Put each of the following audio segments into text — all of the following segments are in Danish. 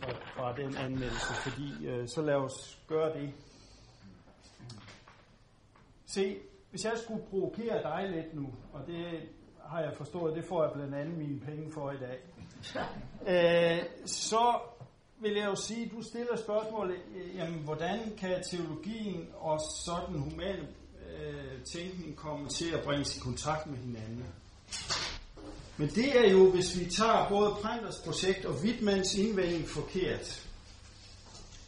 fra, fra den anmeldelse, fordi øh, så lad os gøre det. Se, hvis jeg skulle provokere dig lidt nu, og det har jeg forstået, det får jeg blandt andet mine penge for i dag, øh, så vil jeg jo sige, du stiller spørgsmålet, øh, jamen, hvordan kan teologien og sådan human øh, tænkning komme til at bringes i kontakt med hinanden? Men det er jo, hvis vi tager både Prenters projekt og Wittmanns indvending forkert.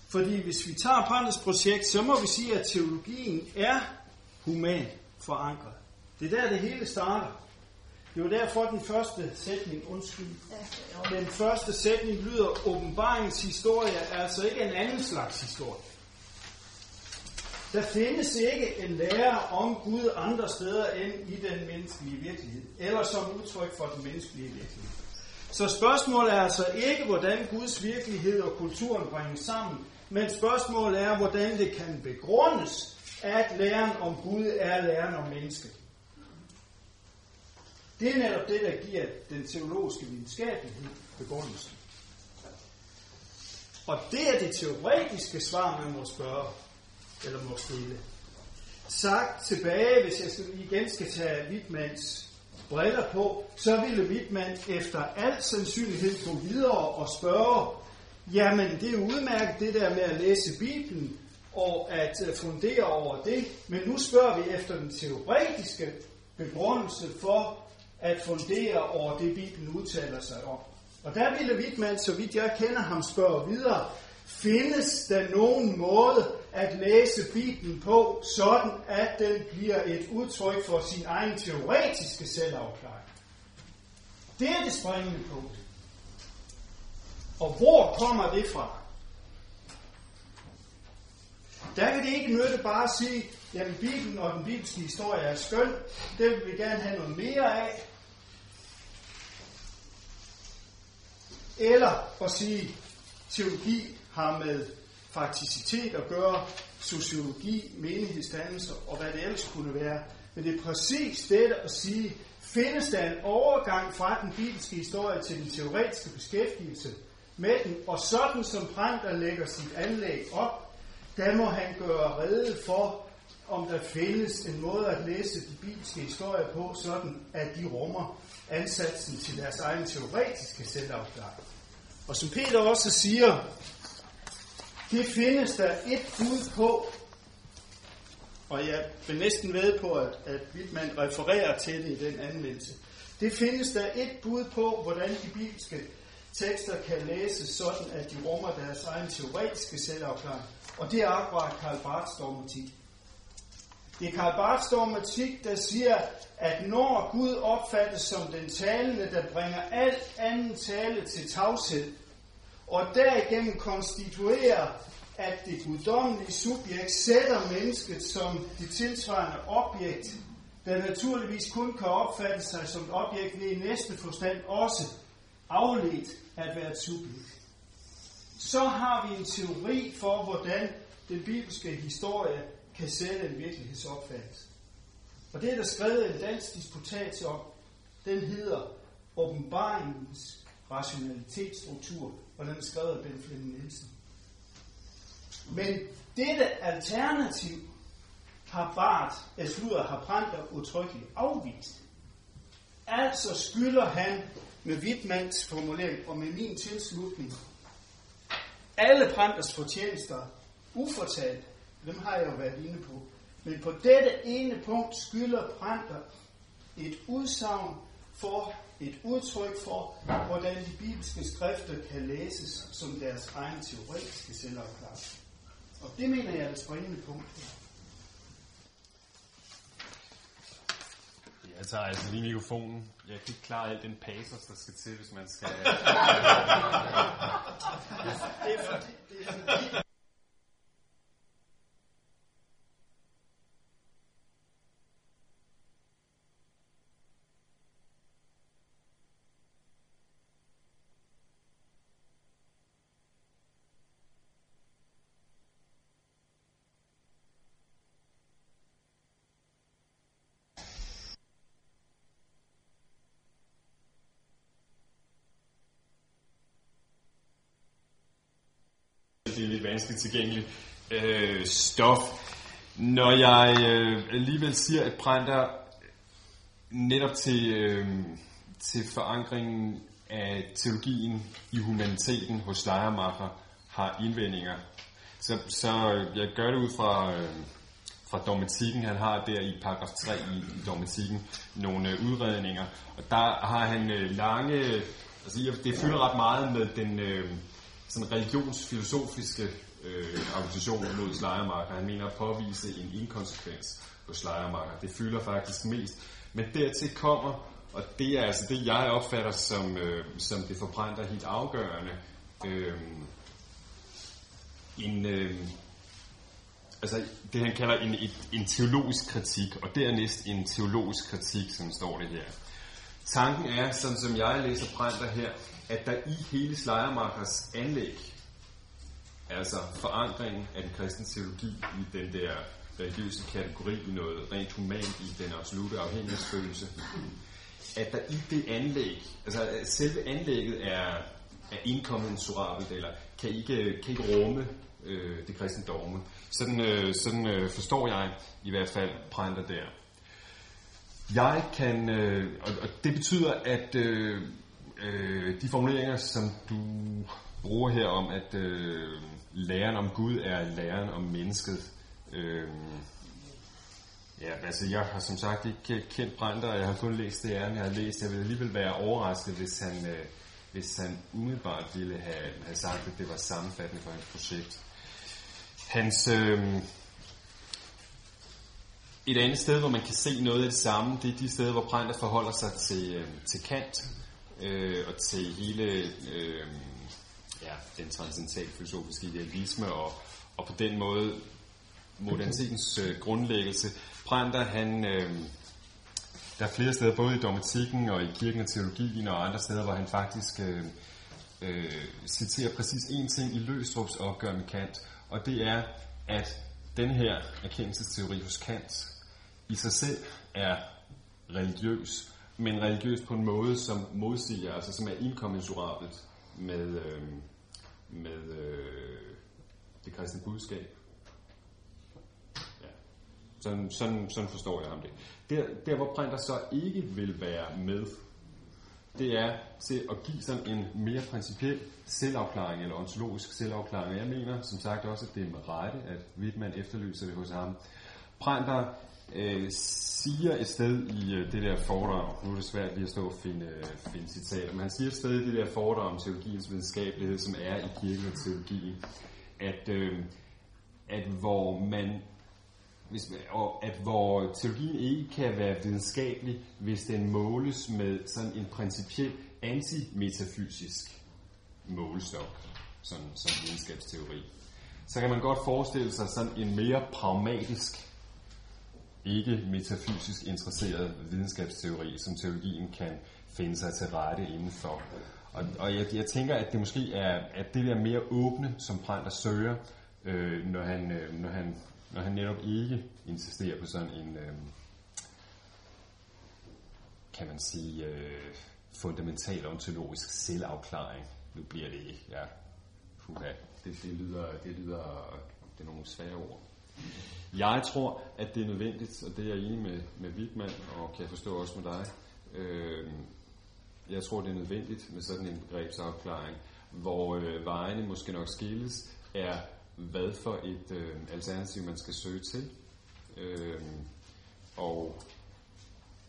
Fordi hvis vi tager Prenters projekt, så må vi sige, at teologien er human forankret. Det er der, det hele starter. Det var derfor den første sætning, undskyld. Den første sætning lyder, åbenbaringens historie er altså ikke en anden slags historie. Der findes ikke en lære om Gud andre steder end i den menneskelige virkelighed, eller som udtryk for den menneskelige virkelighed. Så spørgsmålet er altså ikke, hvordan Guds virkelighed og kulturen bringes sammen, men spørgsmålet er, hvordan det kan begrundes, at læren om Gud er læren om mennesket. Det er netop det, der giver den teologiske videnskabelighed begrundelsen. Og det er det teoretiske svar, man må spørge, eller må stille. Sagt tilbage, hvis jeg igen skal tage Wittmanns briller på, så ville Wittmann efter al sandsynlighed gå videre og spørge, jamen det er udmærket det der med at læse Bibelen og at øh, fundere over det, men nu spørger vi efter den teoretiske begrundelse for at fundere over det, Bibelen udtaler sig om. Og der ville Wittmann, så vidt jeg kender ham, spørge videre, findes der nogen måde at læse Bibelen på, sådan at den bliver et udtryk for sin egen teoretiske selvafklaring? Det er det springende punkt. Og hvor kommer det fra? Der kan det ikke nytte bare at sige, jamen Bibelen og den bibelske historie er skøn, det vil vi gerne have noget mere af. Eller at sige, teologi har med fakticitet at gøre, sociologi, menighedsdannelse og hvad det ellers kunne være. Men det er præcis det at sige, findes der en overgang fra den bibelske historie til den teoretiske beskæftigelse med den, og sådan som Pranker lægger sit anlæg op, der må han gøre rede for, om der findes en måde at læse de bibelske historier på, sådan at de rummer ansatsen til deres egen teoretiske selvafklaring. Og som Peter også siger, det findes der et bud på, og jeg vil næsten ved på, at, at Wittmann refererer til det i den anmeldelse. Det findes der et bud på, hvordan de bibelske tekster kan læses sådan, at de rummer deres egen teoretiske selvafklaring. Og det er akkurat Karl Barths dogmatik. Det er Karl Barths dogmatik, der siger, at når Gud opfattes som den talende, der bringer alt anden tale til tavshed, og derigennem konstituerer, at det guddommelige subjekt sætter mennesket som det tilsvarende objekt, der naturligvis kun kan opfatte sig som et objekt ved i næste forstand også afledt at være et subjekt. Så har vi en teori for, hvordan den bibelske historie kan sætte en virkelighedsopfattelse. Og det er der skrevet en dansk disputat om. Den hedder Åbenbaringens rationalitetsstruktur, og den er skrevet af Ben Flynn Nielsen. Men dette alternativ har Bart, slutter, har Brandt utryggeligt afvist. Altså skylder han med Wittmanns formulering og med min tilslutning alle Branders fortjenester ufortalt, dem har jeg jo været inde på. Men på dette ene punkt skylder Brander et udsagn for et udtryk for, hvordan de bibelske skrifter kan læses som deres egen teoretiske selvafklaring. Og det mener jeg er det springende punkt Jeg tager altså lige mikrofonen. Jeg kan ikke klare alt den pasos, der skal til, hvis man skal... det er fordi, det er fordi vanskeligt tilgængeligt øh, stof. Når jeg øh, alligevel siger, at Brænder netop til, øh, til forankringen af teologien i humaniteten hos Lejermacher har indvendinger, så, så øh, jeg gør det ud fra, øh, fra dogmatikken. Han har der i paragraf 3 i, i dogmatikken nogle øh, udredninger, og der har han øh, lange, altså det fylder ret meget med den øh, sådan religionsfilosofiske øh, argumentation mod Schleiermarker. Han mener at påvise en inkonsekvens på Schleiermarker. Det fylder faktisk mest. Men dertil kommer, og det er altså det, jeg opfatter som, øh, som det forbrændte helt afgørende, øh, en, øh, altså det han kalder en, et, en teologisk kritik, og dernæst en teologisk kritik, som står det her. Tanken er, sådan som jeg læser Brænder her, at der i hele Schleiermachers anlæg, altså forankringen af den kristne teologi i den der religiøse kategori i noget rent humant i den absolute afhængighedsfølelse, at der i det anlæg, altså selve anlægget er, er inkommensurabelt, eller kan ikke, kan ikke rumme øh, det kristne dogme. Sådan, øh, sådan øh, forstår jeg i hvert fald Prænder der. Jeg kan, øh, og, og det betyder, at øh, øh, de formuleringer, som du bruger her om, at øh, læren om Gud er læren om mennesket, øh, Ja, altså jeg har som sagt ikke kendt Brander, og jeg har kun læst det jeg har læst. Jeg vil alligevel være overrasket, hvis han, øh, hvis han umiddelbart ville have, have sagt, at det var sammenfattende for hans projekt. Hans, øh, et andet sted, hvor man kan se noget af det samme, det er de steder, hvor Brander forholder sig til, øh, til Kant øh, og til hele øh, ja, den transcendentale filosofiske idealisme og, og på den måde modernitetens øh, grundlæggelse. Brander, han, øh, der er flere steder, både i dogmatikken og i kirken og teologien og andre steder, hvor han faktisk øh, øh, citerer præcis én ting i Løstrups opgør med Kant, og det er, at den her erkendelsesteori hos Kant i sig selv er religiøs, men religiøs på en måde, som modsiger, altså som er inkommensurabelt med, øh, med øh, det kristne budskab. Ja. Sådan, sådan, sådan forstår jeg ham det. Der, der hvor Printer så ikke vil være med, det er til at give sådan en mere principiel selvafklaring, eller ontologisk selvafklaring. Jeg mener som sagt også, at det er med rette, at Wittmann efterlyser det hos ham. Printer øh, siger et sted i øh, det der foredrag, nu er det svært lige at stå og finde, øh, finde citater, men han siger et sted i det der foredrag om teologiens videnskabelighed, som er i kirken og teologien, at, øh, at hvor man hvis, og at hvor teologien ikke kan være videnskabelig, hvis den måles med sådan en principiel antimetafysisk målestok, sådan, som videnskabsteori, så kan man godt forestille sig sådan en mere pragmatisk, ikke metafysisk interesseret videnskabsteori, som teologien kan finde sig til rette indenfor. Og, og jeg, jeg tænker, at det måske er at det der mere åbne, som Pranter søger, øh, når, han, øh, når, han, når han netop ikke insisterer på sådan en, øh, kan man sige, øh, fundamental ontologisk selvafklaring. Nu bliver det ikke, ja, puha, det, det, lyder, det lyder, det er nogle svære ord. Jeg tror, at det er nødvendigt, og det er jeg enig med, med Wittmann, og kan jeg forstå også med dig. Øh, jeg tror, det er nødvendigt med sådan en begrebsafklaring, hvor øh, vejene måske nok skilles, er hvad for et øh, alternativ man skal søge til. Øh, og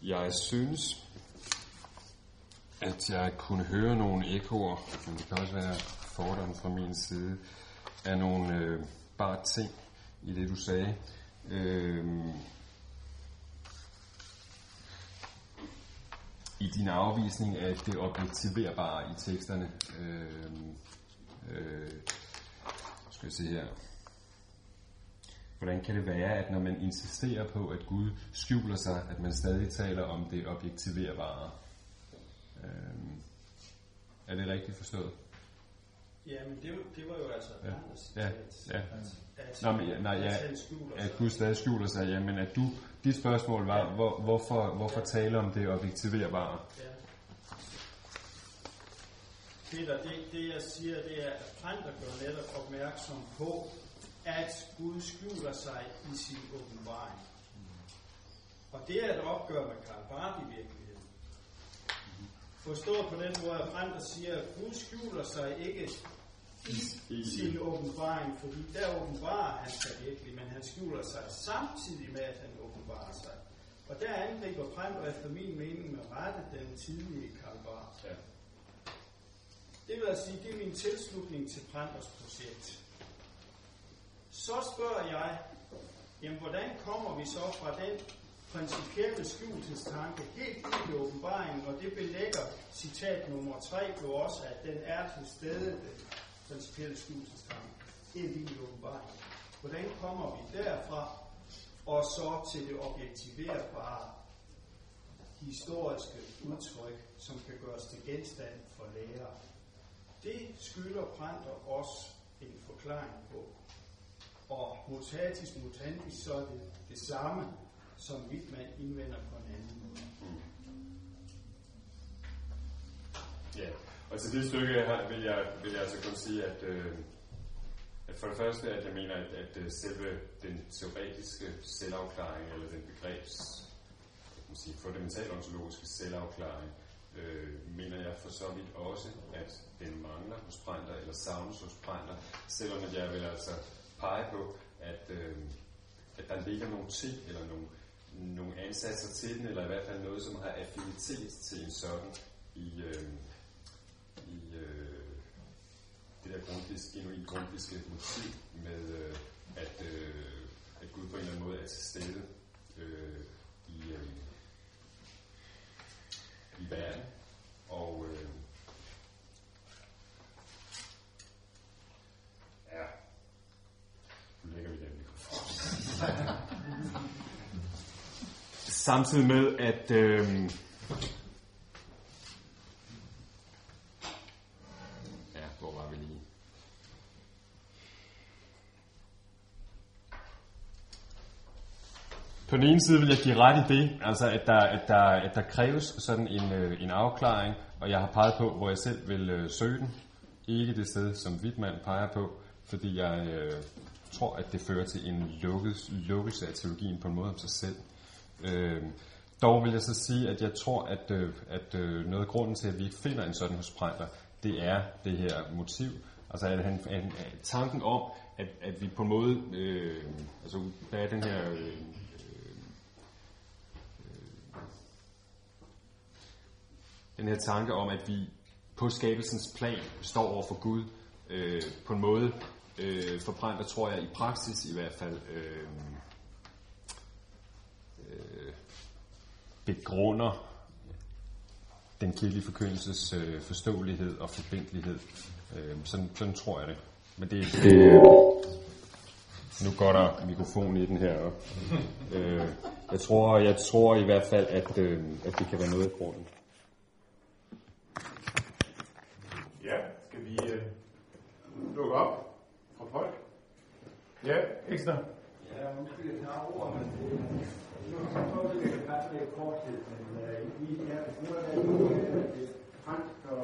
jeg synes, at jeg kunne høre nogle ekoer, men det kan også være fordomme fra min side, af nogle øh, bare ting i det, du sagde. Øhm, I din afvisning af det objektiverbare i teksterne. Øhm, øh, skal jeg se her. Hvordan kan det være, at når man insisterer på, at Gud skjuler sig, at man stadig taler om det objektiverbare? Øhm, er det rigtigt forstået? Ja, men det, det var jo altså ja. ja. ja. At, Nå, men, nej, ja, at Gud stadig skjuler sig, ja, men at du, dit spørgsmål var, ja. hvor, hvorfor, hvorfor tale om det objektiverbare? Ja. Peter, det, det jeg siger, det er, at Printer gør netop opmærksom på, at Gud skjuler sig i sin åbenbaring. Og det er et opgør med Karl Barth i virkeligheden. Forstået på den måde, at Printer siger, at Gud skjuler sig ikke i sin åbenbaring, fordi der åbenbarer han sig virkelig, men han skjuler sig samtidig med, at han åbenbarer sig. Og der angriber Printer efter min mening med rette den tidlige Karl Barth. Ja. Det vil jeg sige, det er min tilslutning til Pranters projekt. Så spørger jeg, jamen hvordan kommer vi så fra den principielle skjulsestanke helt ind i åbenbaringen, og det belægger citat nummer 3 jo også, at den er til stede, principielle skjulsestanke, ind i åbenbaringen. Hvordan kommer vi derfra, og så til det objektiverbare historiske udtryk, som kan gøres til genstand for lærer. Det skylder Pranter også en forklaring på. Og mutatis mutandis, så er det det samme, som Wittmann indvender på en anden måde. Ja, og til det stykke her vil jeg, vil jeg altså kun sige, at, øh, at for det første, at jeg mener, at, at øh, selve den teoretiske selvafklaring, eller den begrebs, man sige, fundamentale ontologiske selvafklaring, øh, mener jeg for så vidt også, at den mangler hos Brænter, eller savnes hos Brænter, selvom at jeg vil altså pege på, at, øh, at der ligger nogle ting, eller nogle, nogle ansatser til den, eller i hvert fald noget, som har affinitet til en sådan i, øh, i øh, det der grundfisk, genuint grundfiske motiv med, øh, at, øh, at Gud på en eller anden måde er til stede øh, i, øh, i verden. Og øh, ja, nu lægger vi den mikrofon. Samtidig med, at øh, ja, hvor var vi lige? På den ene side vil jeg give ret i det, altså at der, at der, at der kræves sådan en, øh, en afklaring, og jeg har peget på, hvor jeg selv vil øh, søge den. Ikke det sted, som Wittmann peger på, fordi jeg øh, tror, at det fører til en lukket, lukkelse af teologien på en måde om sig selv. Øh, dog vil jeg så sige, at jeg tror, at, øh, at øh, noget af grunden til, at vi ikke finder en sådan hos Breinter, det er det her motiv. Altså at han, at, at tanken om, at, at vi på en måde, øh, altså hvad er den her... Øh, den her tanke om, at vi på skabelsens plan står over for Gud øh, på en måde, øh, forbrændt, og tror jeg i praksis i hvert fald, øh, øh, begrunder den kirkelige forkyndelses øh, forståelighed og forbindelighed. Øh, sådan, sådan tror jeg det. Men det, det nu går der mikrofon i den her. Og, øh, jeg, tror, jeg tror i hvert fald, at, øh, at det kan være noget af grunden. Ja, skal vi øh, lukke op fra folk? Ja, ekstra. Ja, undskyld, jeg tager ord, men det nu har jeg prøvet det med passe med korthed, men øh, vi er nu er der jo til øh, Frank og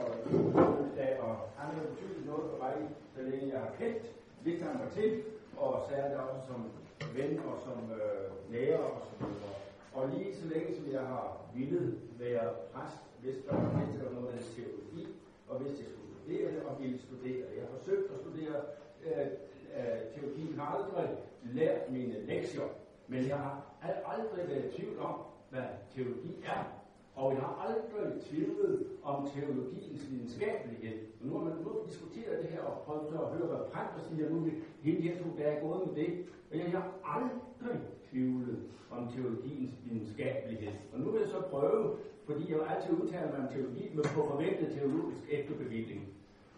dag, og han har betydet noget for mig, så længe jeg har kendt Victor Martin, og særligt også som ven og som øh, lærer og så videre. Og lige så længe som jeg har ville være præst, hvis der var mennesker noget af teologi, og hvis det skulle studere og ville studere. Jeg har forsøgt at studere øh, øh, teologi, har aldrig lært mine lektier, men jeg har aldrig været i tvivl om, hvad teologi er. Og jeg har aldrig tvivlet om teologiens videnskabelighed. Og nu har man nu diskuteret det her og prøvet at høre, hvad præster siger nu, hele de her to dage er gået med det. Og jeg har aldrig tvivlet om teologiens videnskabelighed. Og nu vil jeg så prøve, fordi jeg altid udtaler mig om teologi, men på forventet teologisk efterbevilling.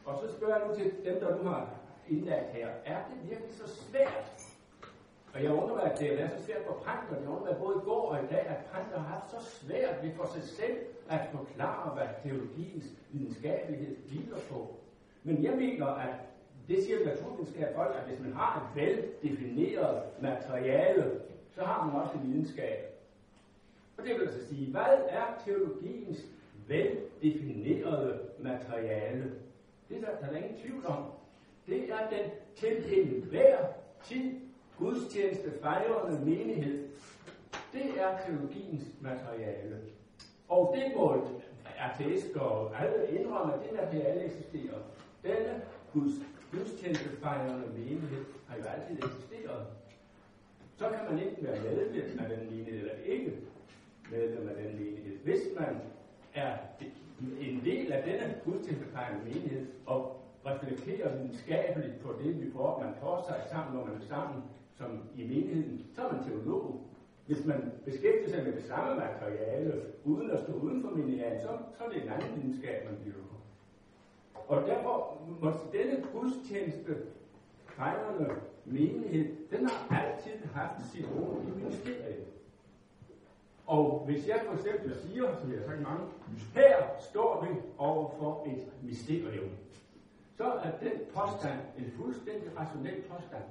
Og så spørger jeg nu til dem, der nu har indlagt her, er det virkelig så svært og jeg undrer mig, at det er så svært for præster. Jeg undrer mig både i går og i dag, at præster har haft så svært ved for sig selv at forklare, hvad teologiens videnskabelighed hviler på. Men jeg mener, at det siger naturvidenskab folk, at hvis man har et veldefineret materiale, så har man også videnskab. Og det vil altså sige, hvad er teologiens veldefinerede materiale? Det er der, der er ingen tvivl om. Det er den til enhver tid gudstjeneste fejrende menighed. Det er teologiens materiale. Og det må ateister og alle indrømme, at det materiale eksisterer. Denne Guds, gudstjenestefejrende menighed har jo altid eksisteret. Så kan man ikke være medlem af den menighed, eller ikke medlem af den menighed. Hvis man er en del af denne gudstjenestefejrende menighed, og reflekterer videnskabeligt på det, vi får, man får sig sammen, når man er sammen som i menigheden, så er man teolog. Hvis man beskæftiger sig med det samme materiale, uden at stå uden for menigheden, så, så er det en anden videnskab, man bliver. Og derfor må denne gudstjeneste fejrende menighed, den har altid haft sit ord i ministeriet. Og hvis jeg for eksempel siger, som jeg har sagt mange, her står vi over for et mysterium, så er den påstand en fuldstændig rationel påstand.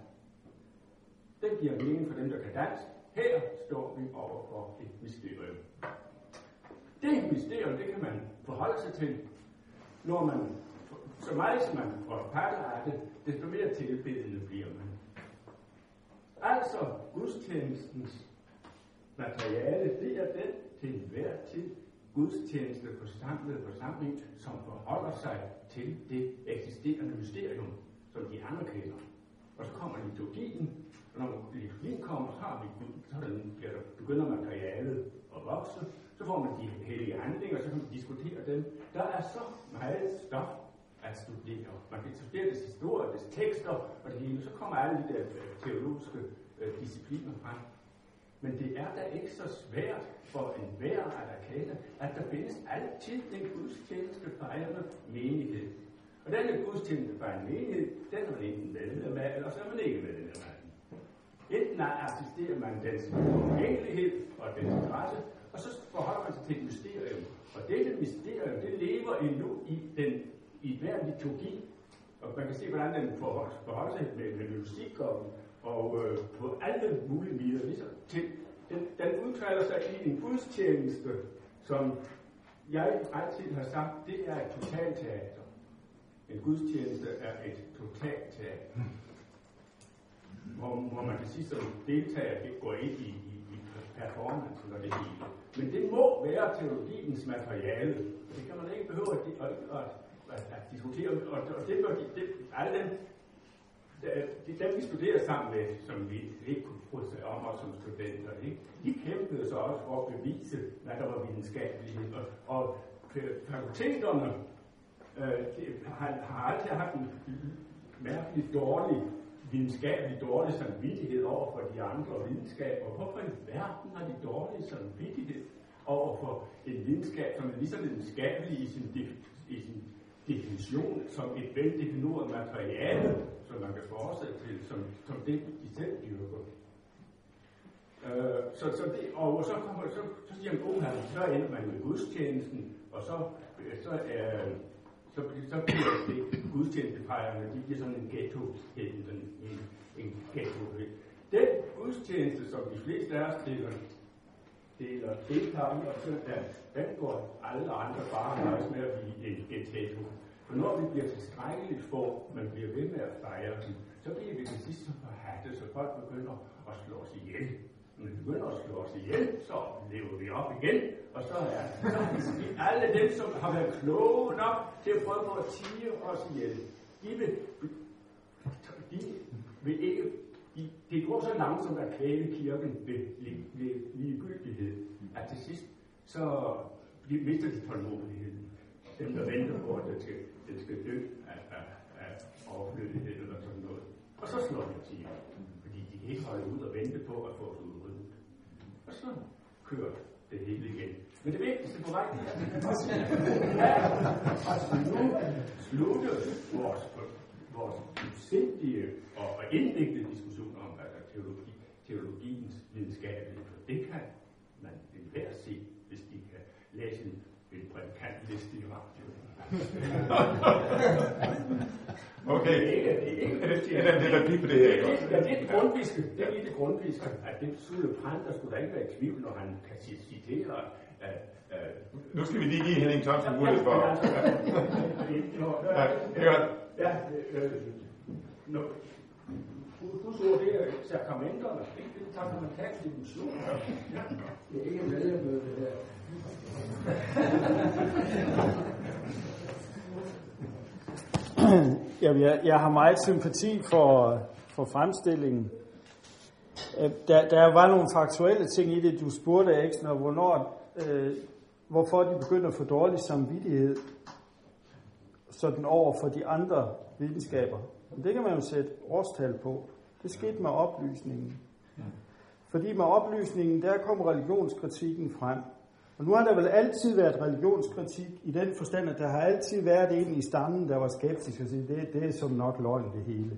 Den giver mening for dem, der kan dansk. Her står vi over for et mysterium. Det mysterium, det kan man forholde sig til, når man, så meget som man opfatter af det, desto mere tilbedende bliver man. Altså, gudstjenestens materiale, det er den til enhver tid gudstjeneste forsamlede forsamling, som forholder sig til det eksisterende mysterium, som de anerkender. Og så kommer liturgien, og når liturgien kommer, så, har vi, så der, begynder materialet at vokse, så får man de hellige handlinger, så kan man diskutere dem. Der er så meget stof at studere. Man kan studere dets historie, dets tekster og det hele, så kommer alle de der øh, teologiske øh, discipliner frem. Men det er da ikke så svært for en hver at erkende, at der findes altid en gudstjeneste fejrende menighed. Og denne gudstjeneste fejrende menighed, den er man enten medlem af, eller så er man ikke medlem af den. Enten assisterer man dens enkelhed og dens interesse, og så forholder man sig til et mysterium. Og dette mysterium, det lever endnu i, den, i hver liturgi. Og man kan se, hvordan den forholder sig med, med musik og og øh, på alle mulige vider, ligesom til, den, den udtaler sig i en gudstjeneste, som jeg altid har sagt, det er et totalteater. En gudstjeneste er et totalteater. Hvor, hvor man kan sige, som deltager, det går ind i, i, i performance og det hele. Men det må være teologiens materiale. Det kan man ikke behøve at, at, at, at, at diskutere. Og, og det, det, alle dem, de, dem vi studerer sammen med, som vi ikke kunne bryde sig om os som studenter, ikke? de kæmpede så også for at bevise, hvad der var videnskabelighed. Og, og fakulteterne øh, de har, har aldrig haft en mærkelig dårlig, videnskabelig dårlig samvittighed over for de andre videnskaber. Hvorfor i verden har de dårlig samvittighed over for en videnskab, som er lige så videnskabelig i sin, i sin definition som et veldefineret materiale, som man kan forestille til, som, som det, de selv dyrker. Øh, så, så det, og så, kommer, så, så siger man, oh, så ender man med gudstjenesten, og så, øh, så, øh, så, så bliver det gudstjenestefejrende, de bliver sådan en ghetto, en, en, en ghetto. Den gudstjeneste, som de fleste af os deler deltager i, og så der, den går alle andre bare nøjes med at blive et ghetto. For når vi bliver tilstrækkeligt få, man bliver ved med at fejre dem, så bliver vi til sidst så forhatte, så folk begynder at slå os ihjel. Når vi begynder at slå os ihjel, så lever vi op igen, og så er, det alle dem, som har været kloge nok til at prøve på at tige os ihjel, de vil, de vil ikke de, det går så langsomt at kvæle kirken ved, ved ligegyldighed, at til sidst så mister de tålmodigheden. Dem, der venter på, at det skal den skal dø af, af, af overflødighed eller sådan noget. Og så slår de til, fordi de kan ikke holde ud og vente på at få os udryddet. Og så kører det hele igen. Men det vigtigste på vej, det er, at nu slutte vores, vores sindige og hvad der teologi, teologiens videnskabelige. For det kan man enhver se, hvis de kan læse en, en prædikantliste i radioen okay. Det er ikke det er en replik på det her, det er det grundviske. Det er lige det grundviske, at det Sulle Prandt, der skulle da ikke være i tvivl, når han kan citere uh, uh, nu skal vi lige give Henning Thomsen mulighed for. Ja, det er godt. Ja, øh, det er sakramenterne? Det er sakramentalt dimension. Ja. Det er ikke medlemøde, det her. Jamen, jeg, jeg har meget sympati for, for fremstillingen. Øh, Der, der var nogle faktuelle ting i det, du spurgte, Eksen, og hvornår, øh, hvorfor de begynder at få dårlig samvittighed sådan over for de andre videnskaber. Men det kan man jo sætte årstal på. Det skete med oplysningen. Fordi med oplysningen, der kom religionskritikken frem. Og nu har der vel altid været religionskritik i den forstand, at der har altid været en i stammen, der var skeptisk og sige, det, det er som nok løgn det hele.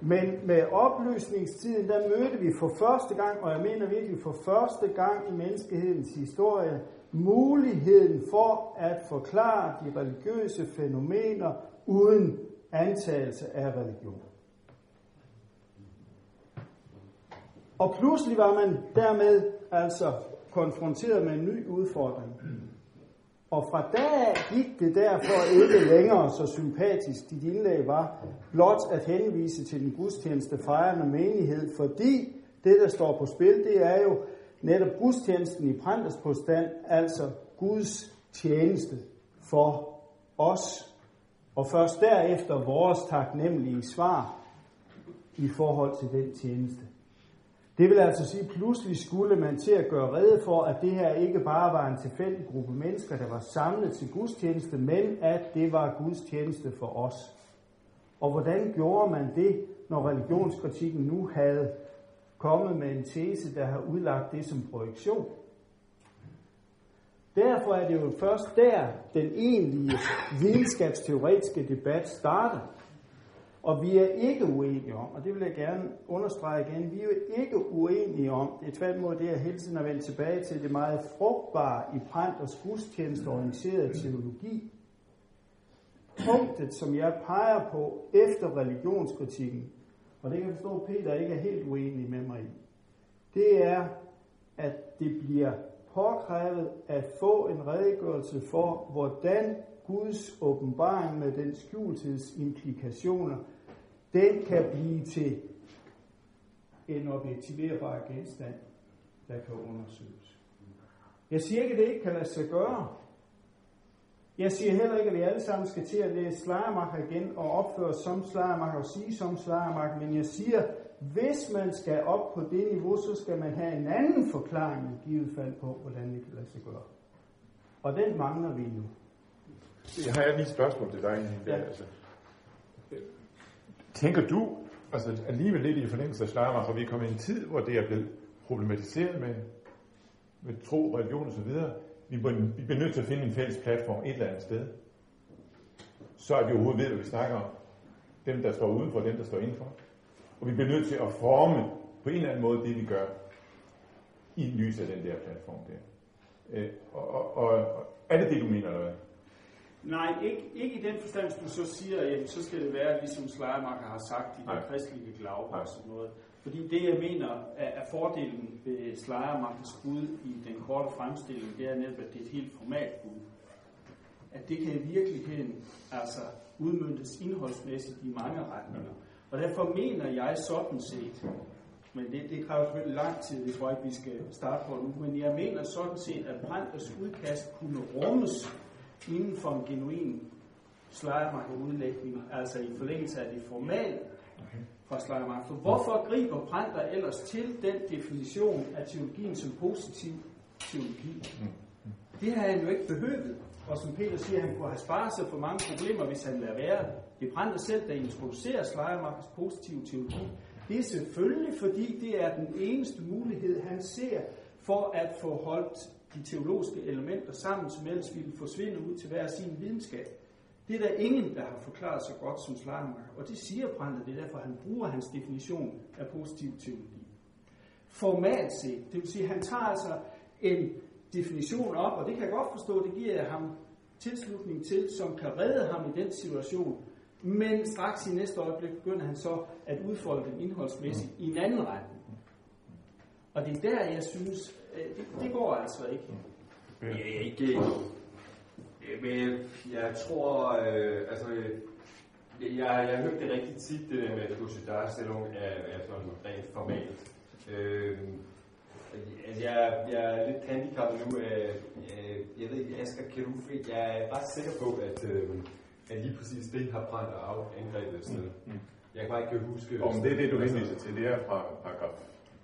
Men med oplysningstiden, der mødte vi for første gang, og jeg mener virkelig for første gang i menneskehedens historie, muligheden for at forklare de religiøse fænomener uden antagelse af religion. Og pludselig var man dermed altså konfronteret med en ny udfordring. Og fra da af gik det derfor ikke længere så sympatisk, dit indlæg var, blot at henvise til den gudstjeneste fejrende menighed, fordi det, der står på spil, det er jo netop gudstjenesten i Pranters påstand, altså Guds tjeneste for os. Og først derefter vores taknemmelige svar i forhold til den tjeneste. Det vil altså sige, at pludselig skulle man til at gøre rede for, at det her ikke bare var en tilfældig gruppe mennesker, der var samlet til gudstjeneste, men at det var gudstjeneste for os. Og hvordan gjorde man det, når religionskritikken nu havde kommet med en tese, der har udlagt det som projektion? Derfor er det jo først der, den egentlige videnskabsteoretiske debat starter. Og vi er ikke uenige om, og det vil jeg gerne understrege igen, vi er jo ikke uenige om, det er tværtimod det, jeg hele tiden har vendt tilbage til, det meget frugtbare i Pranters gudstjenesteorienterede teologi. Punktet, som jeg peger på efter religionskritikken, og det kan jeg forstå, at Peter ikke er helt uenig med mig i, det er, at det bliver påkrævet at få en redegørelse for, hvordan Guds åbenbaring med den skjultheds implikationer, den kan blive til en objektiverbar genstand, der kan undersøges. Jeg siger ikke, at det ikke kan lade sig gøre. Jeg siger heller ikke, at vi alle sammen skal til at læse Slejermark igen og opføre som Slejermark og sige som Slejermark, men jeg siger, hvis man skal op på det niveau, så skal man have en anden forklaring i givet fald på, hvordan det kan lade sig gøre. Og den mangler vi nu. Jeg har lige et spørgsmål til dig. Henning, der, Ja. altså. Tænker du, altså alligevel lidt i forlængelse af Schleiermacher, for vi er kommet i en tid, hvor det er blevet problematiseret med, med tro, religion og så videre. Vi vi bliver nødt til at finde en fælles platform et eller andet sted. Så er vi overhovedet ved, hvad vi snakker om. Dem, der står udenfor, dem, der står indenfor. Og vi bliver nødt til at forme på en eller anden måde det, vi gør i lys af den der platform der. Øh, og, og, og, og er det det, du mener, eller hvad? Nej, ikke, ikke i den forstand, hvis du så siger, at så skal det være, ligesom Slejermarker har sagt, i den kristelige glaube og sådan noget. Fordi det, jeg mener, er, er fordelen ved Slejermarkers bud i den korte fremstilling, det er netop, at det er et helt formalt bud. At det kan i virkeligheden altså udmyndtes indholdsmæssigt i mange retninger. Og derfor mener jeg sådan set, men det, det kræver selvfølgelig lang tid, det tror jeg ikke, vi skal starte på nu, men jeg mener sådan set, at Branders udkast kunne rummes inden for en genuin Schleiermacher udlægning, altså i forlængelse af det formale fra Schleiermacher. For hvorfor griber Brandt ellers til den definition af teologien som positiv teologi? Det har han jo ikke behøvet. Og som Peter siger, han kunne have sparet sig for mange problemer, hvis han lader være. Det Brandt selv, der introducerer Schleiermachers positive teologi. Det er selvfølgelig, fordi det er den eneste mulighed, han ser for at få holdt de teologiske elementer sammen, som ellers ville forsvinde ud til hver sin videnskab. Det er der ingen, der har forklaret så godt som Schleiermacher, og det siger Brandt, det er derfor, han bruger hans definition af positiv teologi. Formalt set, det vil sige, at han tager altså en definition op, og det kan jeg godt forstå, det giver jeg ham tilslutning til, som kan redde ham i den situation, men straks i næste øjeblik begynder han så at udfolde den indholdsmæssigt i en anden retning. Og det er der, jeg synes, det, det går altså ikke. Jeg er ikke... øh, Men jeg tror, øh, altså, øh, jeg, jeg har hørt det rigtig tit, det der med, at Kusidar-stilling er, er sådan rent formalt. Øh, altså, jeg, jeg er lidt handicappet nu. Øh, øh, jeg ved ikke, Asger, kan du... Jeg er ret sikker på, at, øh, at lige præcis det har brændt af angrebet. Sådan noget. Mm. Jeg kan bare ikke huske... Om det er det, du Altså, henviser til, det er fra paragraf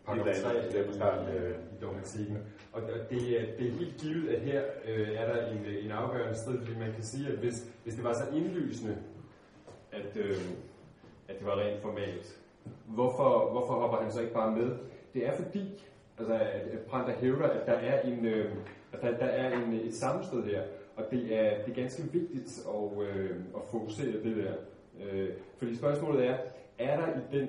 paragraf et eller 3 andet, det er på starten. i, øh, i dogmatikken. Og, og det, er, det er helt givet, at her øh, er der en, en afgørende strid, fordi man kan sige, at hvis, hvis det var så indlysende, at, øh, at det var rent formalt, hvorfor, hvorfor hopper han så ikke bare med? Det er fordi, altså, at Brandt hævder, at der er, en, øh, at der, der er en, et sammenstød her, og det er, det er ganske vigtigt at, øh, at fokusere det der. Øh, fordi spørgsmålet er, er der i den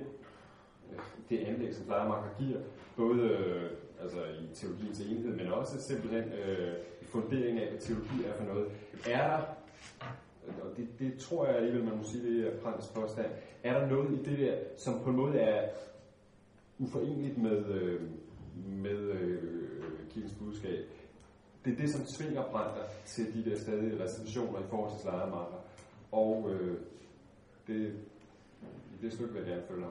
Øh, det anlæg, som Plejermarker giver, både øh, altså i teologiens enhed, men også simpelthen øh, i funderingen af, hvad teologi er for noget. Er der, og det, det tror jeg alligevel, man må sige, det er Brandts påstand, er der noget i det der, som på en måde er uforeneligt med, øh, med øh, kirkens budskab? Det er det, som tvinger Brander til de der stadige restriktioner i forhold til Slejermarker. Og øh, det, det stykke vil jeg gerne følge.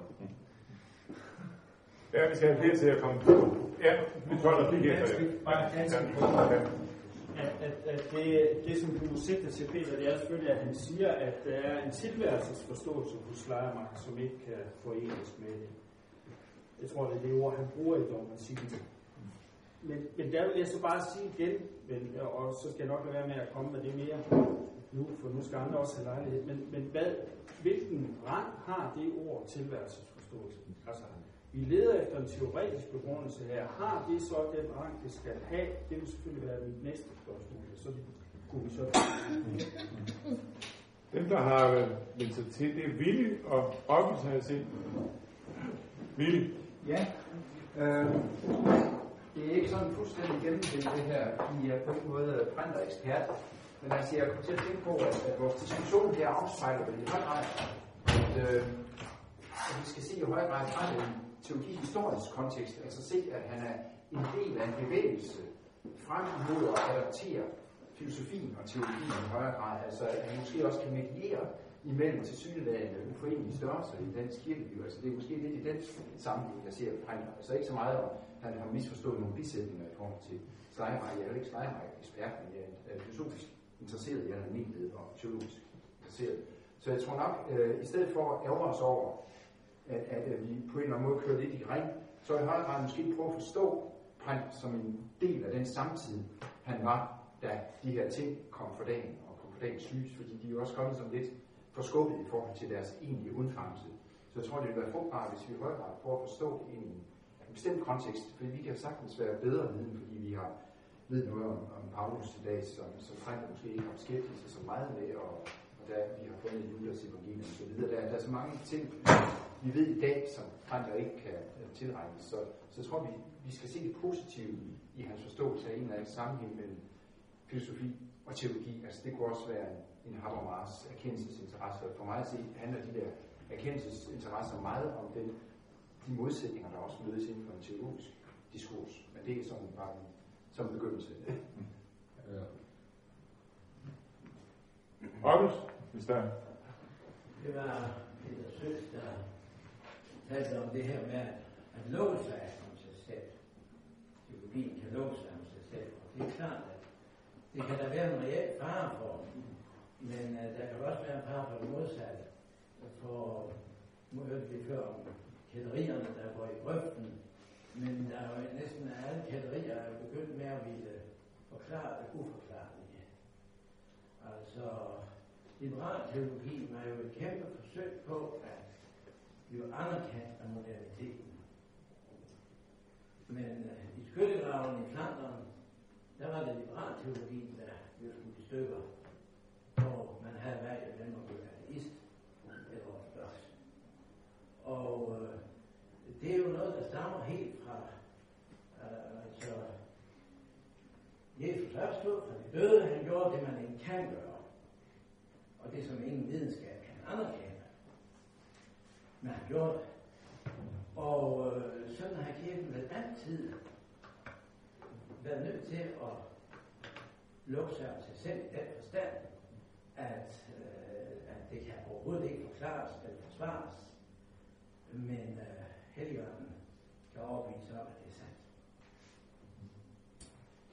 Ja, vi skal have flere til at komme på. Ja, vi tåler fik efter det. Bare ganske at, at, at det, det, som du sigter til, Peter, det er selvfølgelig, at han siger, at der er en tilværelsesforståelse hos Lejermark, som ikke kan forenes med det. Jeg tror, det er det ord, han bruger i dogmatikken. Men, men der vil jeg så bare sige igen, men, og så skal jeg nok lade være med at komme med det mere nu, for nu skal andre også have lejlighed. Men, men hvad, hvilken rang har det ord tilværelsesforståelse? Altså, vi leder efter en teoretisk begrundelse her. Har det så den rang, det skal have? Det vil selvfølgelig være mit næste spørgsmål. Så kunne vi så... Dem, der har øh, meldt sig til, det er Willy og Okkels, har jeg set. Willy, Ja, øh, det er ikke sådan fuldstændig gennemtænkt det her. I er på en måde brændt ekspert. Men altså, jeg kommer til at tænke på, at, at vores diskussion her afspejler vel i høj grad, at, øh, vi skal se i høj grad fra den teologi-historisk kontekst, altså se, at han er en del af en bevægelse frem mod at adoptere filosofien og teologien i højere grad. Altså, at han måske også kan mediere imellem til synligheden uforenelige størrelser i dansk kirkeliv. Altså, det er måske lidt i den sammenhæng, jeg ser Brænder. Altså ikke så meget, om han har misforstået nogle bisætninger i forhold til Schleiermacher. Jeg er jo ikke Schleiermacher-ekspert, men jeg er filosofisk interesseret i almindelighed og teologisk interesseret. Så jeg tror nok, øh, i stedet for at ærge os over, at, at, at vi på en eller anden måde kører lidt i ring, så i højere grad måske prøve at forstå Brandt som en del af den samtid, han var, da de her ting kom for dagen og kom for dagens lys, fordi de er jo også kommet som lidt forskubbet i forhold til deres egentlige undfangelse. Så jeg tror, det vil være frugtbart, hvis vi i højere grad prøver at forstå det i en, en bestemt kontekst, fordi vi kan sagtens være bedre viden, fordi vi har ved noget om, om Paulus i dag, som, som Frank måske ikke har beskæftiget sig så meget med, og, og da vi har fundet Judas evangelium og så videre. Der, der er så mange ting, vi ved i dag, som Frank ikke kan uh, tilregne. Så, så jeg tror, vi, vi skal se det positive i, i hans forståelse af en eller anden sammenhæng mellem filosofi og teologi. Altså det kunne også være en, en Habermas erkendelsesinteresse. For mig at se handler de der erkendelsesinteresser meget om den, de modsætninger, der også mødes inden for en teologisk diskurs. Men det er sådan bare en, som begyndelse. Ja. Okkels, hvis der Det var Peter Søs, der talte om det her med at love sig om sig selv. Psykologien kan love sig om sig selv. Og det er klart, at det kan der være en reel fare for. Men uh, der kan også være en fare for det modsatte. For nu hørte vi før om kælderierne, der går i grøften. Men der er jo næsten alle kætterier er begyndt med at ville forklare det uforklarlige. Altså, liberal teologi var jo et kæmpe forsøg på at bliver anerkendt af moderniteten. Men uh, i skyttegraven i Flandern, der var det liberal teologi, der blev skudt i stykker, og man havde valgt hvem at blive ateist eller ortodox. Og uh, det er jo noget, der stammer helt fra, uh, altså, Jesus opstod fra de døde, han gjorde det, man ikke kan gøre og det som ingen videnskab kan anerkende. Øh, altid været nødt til at lukke sig om sig selv i den forstand, at, øh, at det kan overhovedet ikke forklares eller forsvares, men øh, Helligånden kan overbevise om, at det er sandt.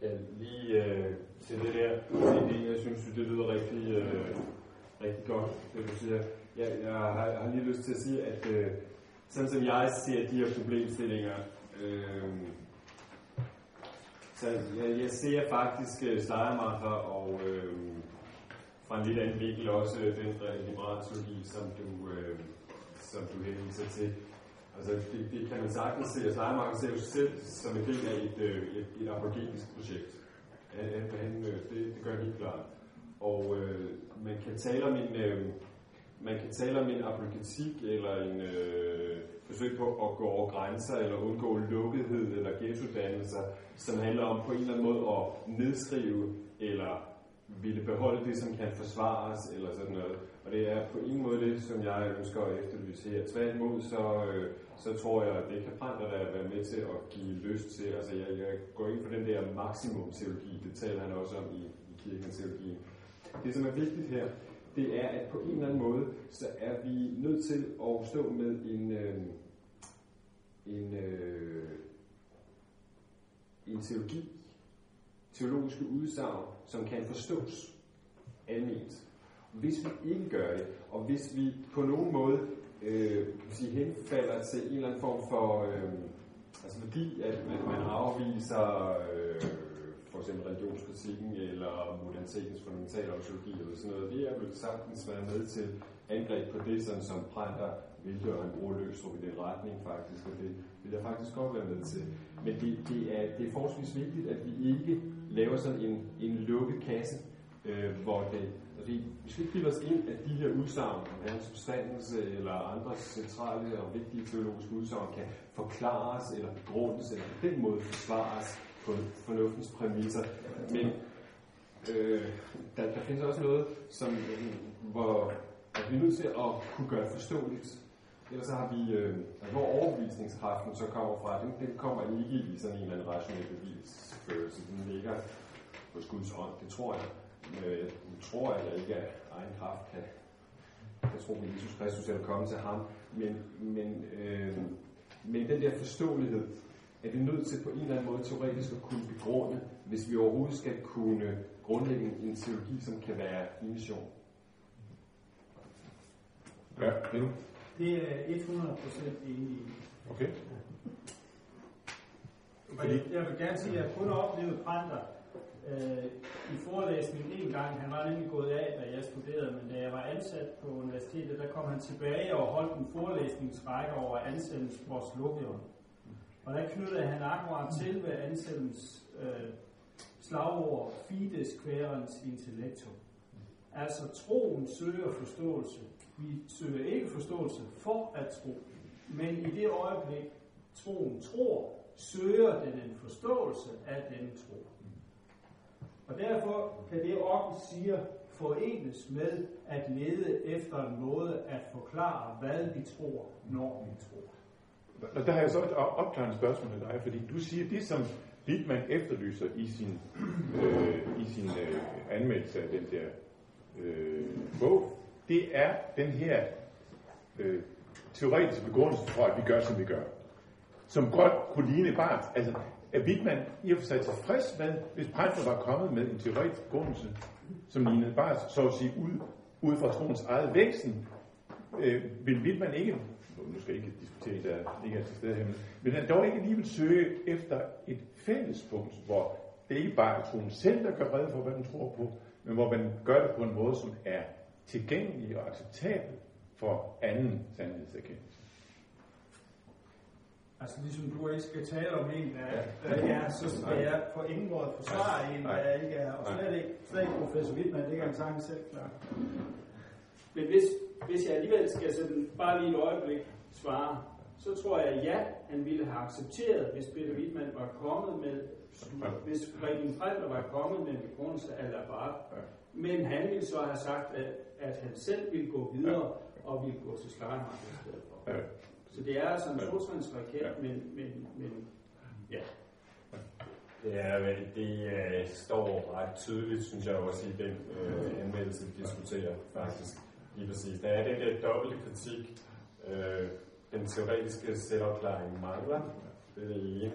Ja, lige øh, til det der CD, jeg synes, det lyder rigtig, øh, rigtig godt, det du siger. Jeg, jeg, har, jeg har lige lyst til at sige, at øh, sådan som jeg ser de her problemstillinger, øh, så jeg, jeg ser faktisk øh, Steiermacher og øh, fra en lidt anden vinkel også øh, den liberale teologi, som du, øh, som du henviser til. Altså, det, det kan man sagtens se, og Schleiermacher ser jo selv som en del af et, øh, et, et apologetisk projekt. Han, han, øh, det, det gør han helt klart. Og øh, man kan tale om en, øh, man kan tale om en apologetik eller en øh, forsøg på at gå over grænser eller undgå lukkethed eller ghettodannelser, som handler om på en eller anden måde at nedskrive eller ville beholde det, som kan forsvares eller sådan noget. Og det er på en måde det, som jeg ønsker at efterlyse her. Tværtimod, så, øh, så tror jeg, at det kan Pranter der være med til at give lyst til. Altså, jeg, jeg går ind for den der maksimum-teologi. Det taler han også om i, i kirkens teologi. Det, som er vigtigt her, det er, at på en eller anden måde, så er vi nødt til at stå med en, øh, en, øh, en teologi, teologiske udsagn, som kan forstås almindeligt. Hvis vi ikke gør det, og hvis vi på nogen måde øh, sige, henfalder til en eller anden form for, øh, altså fordi at man, man afviser øh, for eksempel religionskritikken eller modernitetens fundamentale teologi eller sådan noget, det er vel sagtens være med til angreb på det, sådan som Pranter vil gøre en bruger Løstrup i den retning faktisk, og det vil jeg faktisk godt være med til. Men det, det, er, det er forholdsvis vigtigt, at vi ikke laver sådan en, en lukket kasse, øh, hvor det, fordi vi skal ikke bilde os ind, at de her udsagn om hans forstandelse øh, eller andre centrale og vigtige teologiske udsagn kan forklares eller begrundes eller på den måde forsvares på fornuftens præmisser. Men øh, der, der findes også noget, som, hvor at vi er nødt til at kunne gøre forståeligt. Ellers så har vi, øh, altså, hvor overbevisningskraften så kommer fra, den, den kommer ikke i sådan en eller anden rationel bevisførelse. Den ligger hos Guds ånd, det tror jeg. Øh, jeg tror, at jeg ikke af egen kraft kan, kan tro på Jesus Kristus eller komme til ham. Men, men, øh, men den der forståelighed, er vi nødt til på en eller anden måde teoretisk at kunne begrunde, hvis vi overhovedet skal kunne grundlægge en teologi, som kan være i mission. Ja, det det er 100% enig i. Okay. Og jeg, vil gerne sige, at jeg kun har oplevet Pranter øh, i forelæsningen en gang. Han var nemlig gået af, da jeg studerede, men da jeg var ansat på universitetet, der kom han tilbage og holdt en forelæsningsrække over Logion. Og der knyttede han akkurat til ved Anselms øh, slagord Fides quærens intellectum. Altså troen søger forståelse. Vi søger ikke forståelse for at tro, men i det øjeblik troen tror, søger den en forståelse af den tro. Og derfor kan det Okken siger forenes med at lede efter en måde at forklare, hvad vi tror, når vi tror. Og der har jeg så et opklarende spørgsmål til dig, fordi du siger, det som Littmann efterlyser i sin, øh, i sin øh, anmeldelse af den der øh, bog, det er den her øh, teoretiske begrundelse for, at vi gør, som vi gør. Som godt kunne ligne Barnes. altså er Wittmann i og for sig tilfreds med, hvis Panther var kommet med en teoretisk begrundelse, som lignede Barnes, så at sige, ud, ud fra troens eget væksten, øh, vil Wittmann ikke, nu skal jeg ikke diskutere, der ikke er til stede her, men han dog ikke alligevel søge efter et fællespunkt, hvor det ikke bare er troen selv, der gør redde for, hvad den tror på, men hvor man gør det på en måde, som er tilgængelig og acceptabel for anden sandhedserkendelse. Altså ligesom du ikke skal tale om en, der, der ikke er, så skal jeg på ingen måde forsvare en, der ikke er, og slet ikke, slet ikke professor Wittmann, det kan han sagtens selv klar. Men hvis, hvis jeg alligevel skal sådan bare lige et øjeblik svare, så tror jeg, ja, han ville have accepteret, hvis Peter Wittmann var kommet med, hvis Preben Frelder var kommet med en begrundelse af Labarth. Men han ville så have sagt, at, at han selv ville gå videre og ville gå til Schleiermacher i stedet for. Så det er altså en totrinsraket, men, men, men ja. Ja, men det uh, står ret tydeligt, synes jeg også, i den uh, anmeldelse, vi diskuterer faktisk. Lige præcis. Der er den der dobbelte kritik. Uh, den teoretiske selvopklaring mangler. Det er det ene.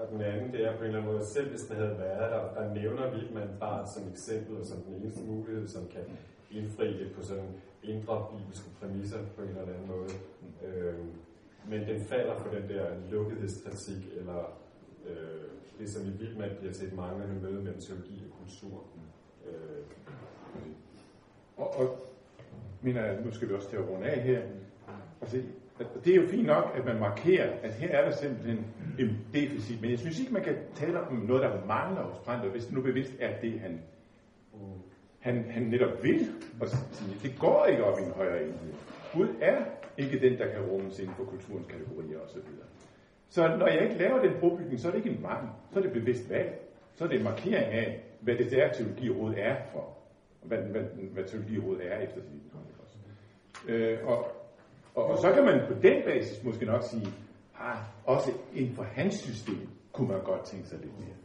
Og den anden, det er på en eller anden måde, selv hvis den havde været der, der nævner Wittmann bare som eksempel og som den eneste mulighed, som kan indfri det på sådan indre bibelske præmisser på en eller anden måde. Øh, men den falder på den der lukkethedskritik, eller øh, det, som i Wittmann bliver til et manglende møde mellem teologi og kultur. Øh. Og, og mener, nu skal vi også til at runde af her. Altså, det er jo fint nok, at man markerer, at her er der simpelthen en deficit, men jeg synes ikke, man kan tale om noget, der mangler hos Brandt, hvis det nu bevidst er det, han, han, han netop vil. Og sige, det går ikke op i en højere enhed. Gud er ikke den, der kan rummes inden for kulturens kategorier osv. Så når jeg ikke laver den brobygning, så er det ikke en mangel, så er det bevidst valg. Så er det en markering af, hvad det er, teologirådet er for. Hvad, hvad, hvad teologirådet er efter sin øh, og, og, og så kan man på den basis måske nok sige, ah, også inden for hans system kunne man godt tænke sig lidt mere.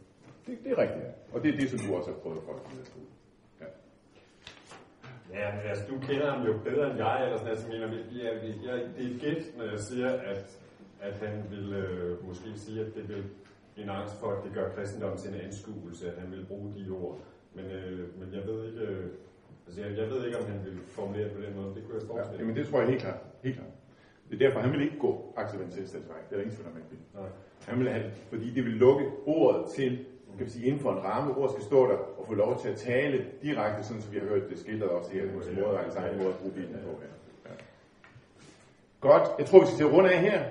Det, det er rigtigt, og det er det, som du også har prøvet for at Ja. Ja, men altså, du kender ham jo bedre end jeg, eller sådan, altså, mener, jeg, jeg, jeg, det er gæt, når jeg siger, at, at han vil øh, måske sige, at det vil en angst for, at det gør kristendommen til en anskuelse, at han vil bruge de ord. Men, øh, men jeg ved ikke, øh, altså, jeg, jeg ved ikke, om han vil formulere det på den måde. Det kunne jeg forestille. Ja, men det tror jeg helt klart. Helt klart. Det er derfor, han vil ikke gå Axel Van vej. Det er der ingen tvivl om, han Han vil have, fordi det vil lukke ordet til, kan vi sige, inden for en ramme. Ordet skal stå der og få lov til at tale direkte, sådan som vi har hørt det skildret også her hos måde, hans egen måde at bruge bilen på. Ja. Godt, jeg tror, vi skal til at runde af her.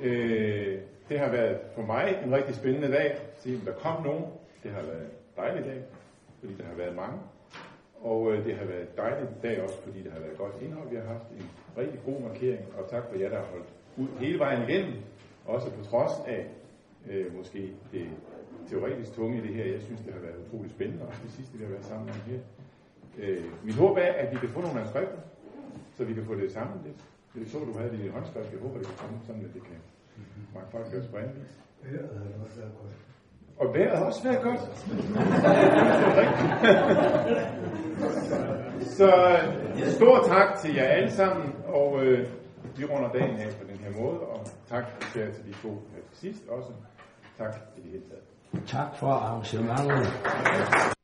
Øh, det har været for mig en rigtig spændende dag. Se, der kom nogen. Det har været dejlig dag, fordi der har været mange. Og øh, det har været dejligt i dag også, fordi det har været godt indhold. Vi har haft en rigtig god markering, og tak for jer, der har holdt ud hele vejen igennem. Også på trods af øh, måske det teoretisk tunge i det her. Jeg synes, det har været utroligt spændende, og det sidste, vi har været sammen om her. Øh, mit håb er, at vi kan få nogle manuskripter, så vi kan få det sammen lidt. Det så, du havde det i håndskrift. Jeg håber, det kan komme sådan, at det kan mange folk gøre på anden vis. Vejret har også været godt. Og vejret har også været godt. Så stor tak til jer alle sammen, og øh, vi runder dagen af på den her måde, og tak til de to her til sidst også. Tak i det hele taget. Tak for arrangementet.